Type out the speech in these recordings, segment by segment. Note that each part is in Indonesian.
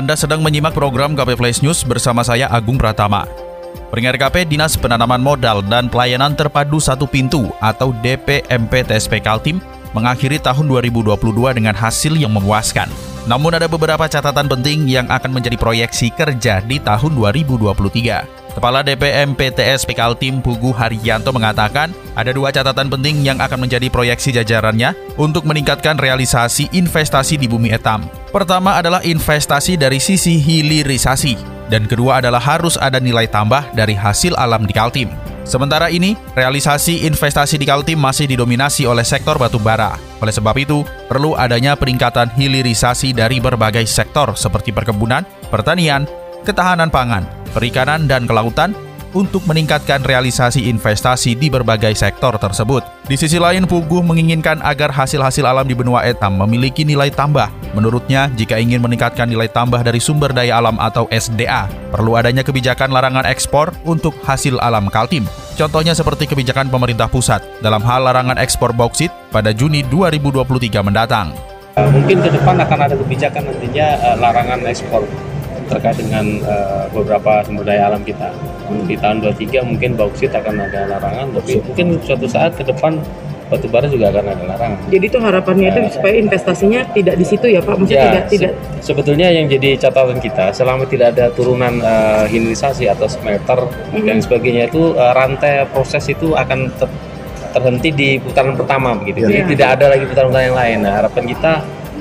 Anda sedang menyimak program KP Flash News bersama saya Agung Pratama. Peringkat KP Dinas Penanaman Modal dan Pelayanan Terpadu Satu Pintu atau DPMP TSP Kaltim mengakhiri tahun 2022 dengan hasil yang memuaskan. Namun ada beberapa catatan penting yang akan menjadi proyeksi kerja di tahun 2023. Kepala DPM PTS Kaltim Pugu Haryanto mengatakan ada dua catatan penting yang akan menjadi proyeksi jajarannya untuk meningkatkan realisasi investasi di bumi etam. Pertama adalah investasi dari sisi hilirisasi, dan kedua adalah harus ada nilai tambah dari hasil alam di Kaltim. Sementara ini, realisasi investasi di Kaltim masih didominasi oleh sektor batu bara. Oleh sebab itu, perlu adanya peningkatan hilirisasi dari berbagai sektor seperti perkebunan, pertanian, ketahanan pangan, perikanan, dan kelautan untuk meningkatkan realisasi investasi di berbagai sektor tersebut. Di sisi lain, Puguh menginginkan agar hasil-hasil alam di benua etam memiliki nilai tambah. Menurutnya, jika ingin meningkatkan nilai tambah dari sumber daya alam atau SDA, perlu adanya kebijakan larangan ekspor untuk hasil alam Kaltim. Contohnya seperti kebijakan pemerintah pusat dalam hal larangan ekspor bauksit pada Juni 2023 mendatang. Mungkin ke depan akan ada kebijakan nantinya uh, larangan ekspor terkait dengan uh, beberapa sumber daya alam kita. Di tahun 23 mungkin bauksit akan ada larangan, tapi mungkin suatu saat ke depan batu bara juga akan ada larangan. Jadi itu harapannya itu uh, supaya investasinya tidak di situ ya Pak, maksudnya ya, tidak tidak. sebetulnya yang jadi catatan kita selama tidak ada turunan uh, hilirisasi atau smelter mm-hmm. dan sebagainya itu uh, rantai proses itu akan ter- terhenti di putaran pertama begitu. Yeah. Jadi tidak ada lagi putaran-putaran yang lain. Nah, harapan kita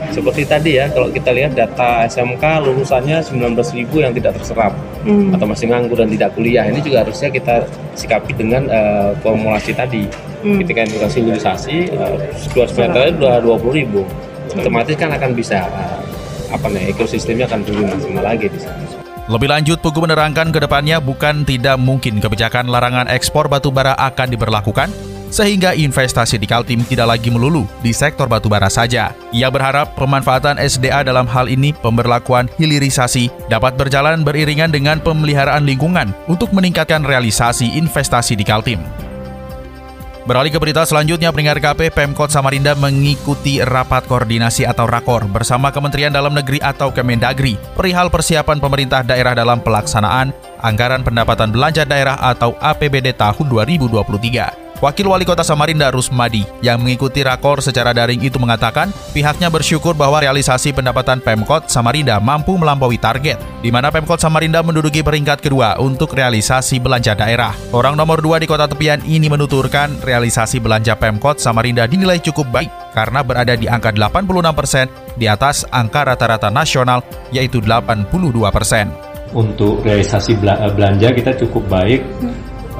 seperti tadi ya kalau kita lihat data SMK lulusannya 19.000 yang tidak terserap hmm. atau masih nganggur dan tidak kuliah ini juga harusnya kita sikapi dengan uh, formulasi tadi hmm. ketika edukasi hilirisasi uh, dua semester itu sudah 20 ribu hmm. otomatis kan akan bisa uh, apa nih ekosistemnya akan tumbuh maksimal lagi di sana. Lebih lanjut, Pugu menerangkan ke depannya bukan tidak mungkin kebijakan larangan ekspor batu bara akan diberlakukan, sehingga investasi di Kaltim tidak lagi melulu di sektor batubara saja. Ia berharap pemanfaatan SDA dalam hal ini pemberlakuan hilirisasi dapat berjalan beriringan dengan pemeliharaan lingkungan untuk meningkatkan realisasi investasi di Kaltim. Beralih ke berita selanjutnya, Peringkat KP Pemkot Samarinda mengikuti rapat koordinasi atau rakor bersama Kementerian Dalam Negeri atau Kemendagri perihal persiapan pemerintah daerah dalam pelaksanaan anggaran pendapatan belanja daerah atau APBD tahun 2023. Wakil Wali Kota Samarinda Rusmadi yang mengikuti rakor secara daring itu mengatakan pihaknya bersyukur bahwa realisasi pendapatan Pemkot Samarinda mampu melampaui target, di mana Pemkot Samarinda menduduki peringkat kedua untuk realisasi belanja daerah. Orang nomor dua di kota tepian ini menuturkan realisasi belanja Pemkot Samarinda dinilai cukup baik karena berada di angka 86 persen di atas angka rata-rata nasional yaitu 82 persen. Untuk realisasi belanja kita cukup baik,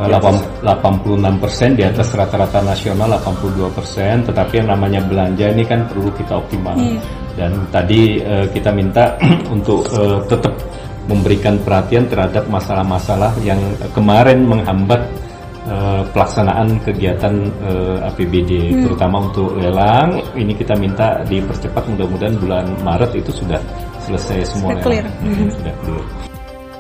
86 persen di atas rata-rata nasional 82 persen, tetapi yang namanya belanja ini kan perlu kita optimal. Hmm. Dan tadi uh, kita minta untuk uh, tetap memberikan perhatian terhadap masalah-masalah yang kemarin menghambat uh, pelaksanaan kegiatan uh, APBD, hmm. terutama untuk lelang. Ini kita minta dipercepat, mudah-mudahan bulan Maret itu sudah selesai semua. Sudah clear. Hmm. Sudah clear.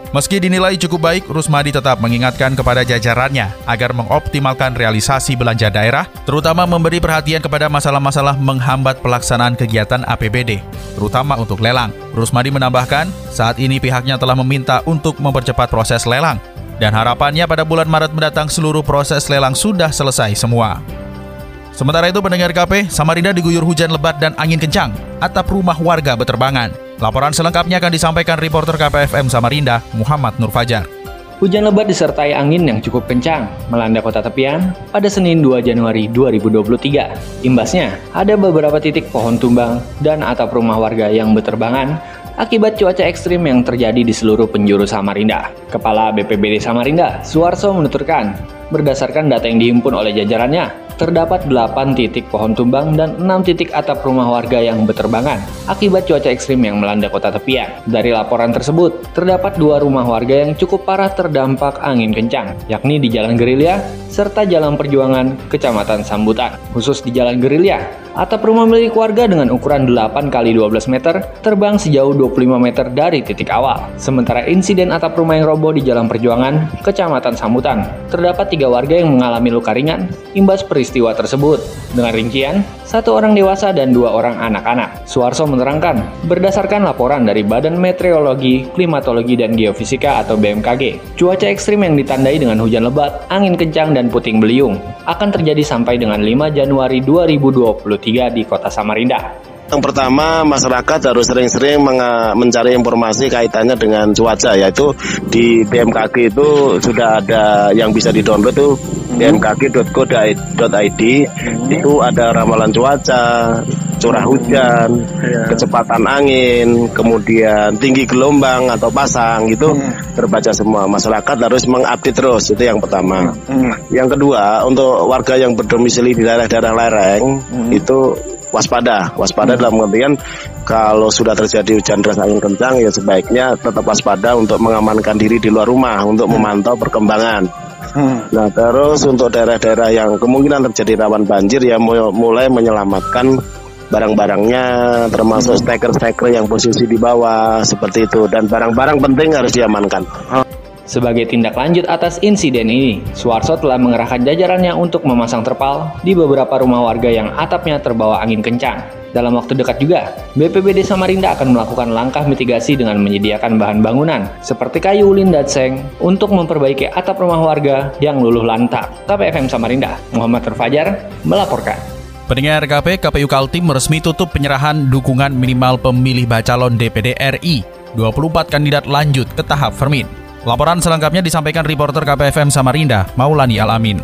Meski dinilai cukup baik, Rusmadi tetap mengingatkan kepada jajarannya agar mengoptimalkan realisasi belanja daerah, terutama memberi perhatian kepada masalah-masalah menghambat pelaksanaan kegiatan APBD, terutama untuk lelang. Rusmadi menambahkan, saat ini pihaknya telah meminta untuk mempercepat proses lelang, dan harapannya pada bulan Maret mendatang seluruh proses lelang sudah selesai semua. Sementara itu pendengar KP, Samarinda diguyur hujan lebat dan angin kencang, atap rumah warga beterbangan. Laporan selengkapnya akan disampaikan reporter KPFM Samarinda, Muhammad Nur Fajar. Hujan lebat disertai angin yang cukup kencang melanda kota tepian pada Senin 2 Januari 2023. Imbasnya, ada beberapa titik pohon tumbang dan atap rumah warga yang beterbangan akibat cuaca ekstrim yang terjadi di seluruh penjuru Samarinda. Kepala BPBD Samarinda, Suarso menuturkan, berdasarkan data yang dihimpun oleh jajarannya, terdapat 8 titik pohon tumbang dan 6 titik atap rumah warga yang berterbangan akibat cuaca ekstrim yang melanda kota tepian. Dari laporan tersebut, terdapat dua rumah warga yang cukup parah terdampak angin kencang, yakni di Jalan Gerilya serta Jalan Perjuangan, Kecamatan Sambutan. Khusus di Jalan Gerilya, atap rumah milik warga dengan ukuran 8 x 12 meter terbang sejauh 25 meter dari titik awal. Sementara insiden atap rumah yang roboh di Jalan Perjuangan, Kecamatan Sambutan, terdapat tiga warga yang mengalami luka ringan imbas peristiwa tersebut. Dengan rincian, satu orang dewasa dan dua orang anak-anak. Suarso menerangkan, berdasarkan laporan dari Badan Meteorologi, Klimatologi, dan Geofisika atau BMKG, cuaca ekstrim yang ditandai dengan hujan lebat, angin kencang, dan puting beliung akan terjadi sampai dengan 5 Januari 2023 di kota Samarinda. Yang pertama, masyarakat harus sering-sering mencari informasi kaitannya dengan cuaca, yaitu di BMKG itu sudah ada yang bisa di-download itu bmkg.go.id hmm. itu ada ramalan cuaca, curah hujan, yeah. kecepatan angin, kemudian tinggi gelombang atau pasang itu hmm. terbaca semua. Masyarakat harus mengupdate terus itu yang pertama. Hmm. Yang kedua, untuk warga yang berdomisili di daerah-daerah lereng hmm. itu waspada. Waspada hmm. dalam artian kalau sudah terjadi hujan deras angin kencang ya sebaiknya tetap waspada untuk mengamankan diri di luar rumah untuk hmm. memantau perkembangan. Hmm. Nah terus untuk daerah-daerah yang kemungkinan terjadi rawan banjir ya mulai menyelamatkan barang-barangnya termasuk hmm. steker-steker yang posisi di bawah seperti itu dan barang-barang penting harus diamankan. Sebagai tindak lanjut atas insiden ini, Suarso telah mengerahkan jajarannya untuk memasang terpal di beberapa rumah warga yang atapnya terbawa angin kencang. Dalam waktu dekat juga, BPBD Samarinda akan melakukan langkah mitigasi dengan menyediakan bahan bangunan seperti kayu ulin dan seng untuk memperbaiki atap rumah warga yang luluh lantak. KPFM Samarinda, Muhammad Terfajar melaporkan. Pendengar KP, KPU Kaltim resmi tutup penyerahan dukungan minimal pemilih bacalon DPD RI. 24 kandidat lanjut ke tahap Fermin. Laporan selengkapnya disampaikan reporter KPFM Samarinda, Maulani Alamin.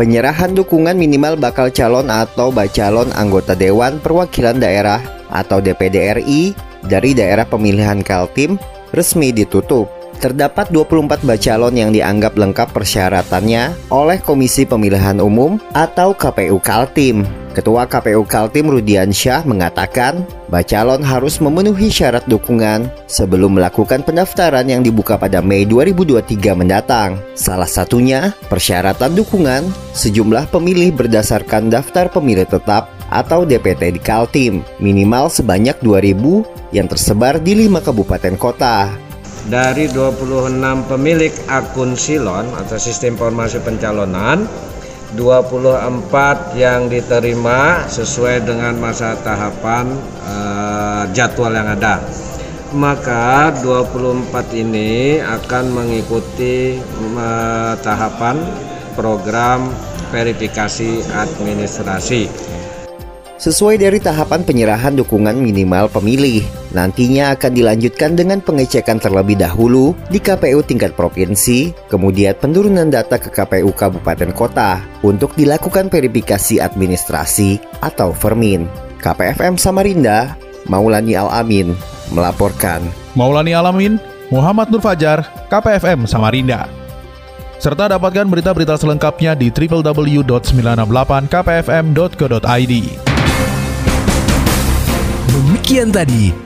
Penyerahan dukungan minimal bakal calon atau bacalon anggota Dewan Perwakilan Daerah atau DPD RI dari daerah pemilihan Kaltim resmi ditutup. Terdapat 24 bacalon yang dianggap lengkap persyaratannya oleh Komisi Pemilihan Umum atau KPU Kaltim. Ketua KPU Kaltim Rudian Syah mengatakan, bacalon harus memenuhi syarat dukungan sebelum melakukan pendaftaran yang dibuka pada Mei 2023 mendatang. Salah satunya, persyaratan dukungan sejumlah pemilih berdasarkan daftar pemilih tetap atau DPT di Kaltim, minimal sebanyak 2000 yang tersebar di 5 kabupaten kota dari 26 pemilik akun Silon atau sistem informasi pencalonan 24 yang diterima sesuai dengan masa tahapan uh, jadwal yang ada. Maka 24 ini akan mengikuti uh, tahapan program verifikasi administrasi. Sesuai dari tahapan penyerahan dukungan minimal pemilih, nantinya akan dilanjutkan dengan pengecekan terlebih dahulu di KPU tingkat provinsi, kemudian penurunan data ke KPU kabupaten kota untuk dilakukan verifikasi administrasi atau Fermin. KPFM Samarinda, Maulani Alamin melaporkan. Maulani Alamin, Muhammad Nur Fajar, KPFM Samarinda. Serta dapatkan berita-berita selengkapnya di www.968kpfm.co.id. Demikian tadi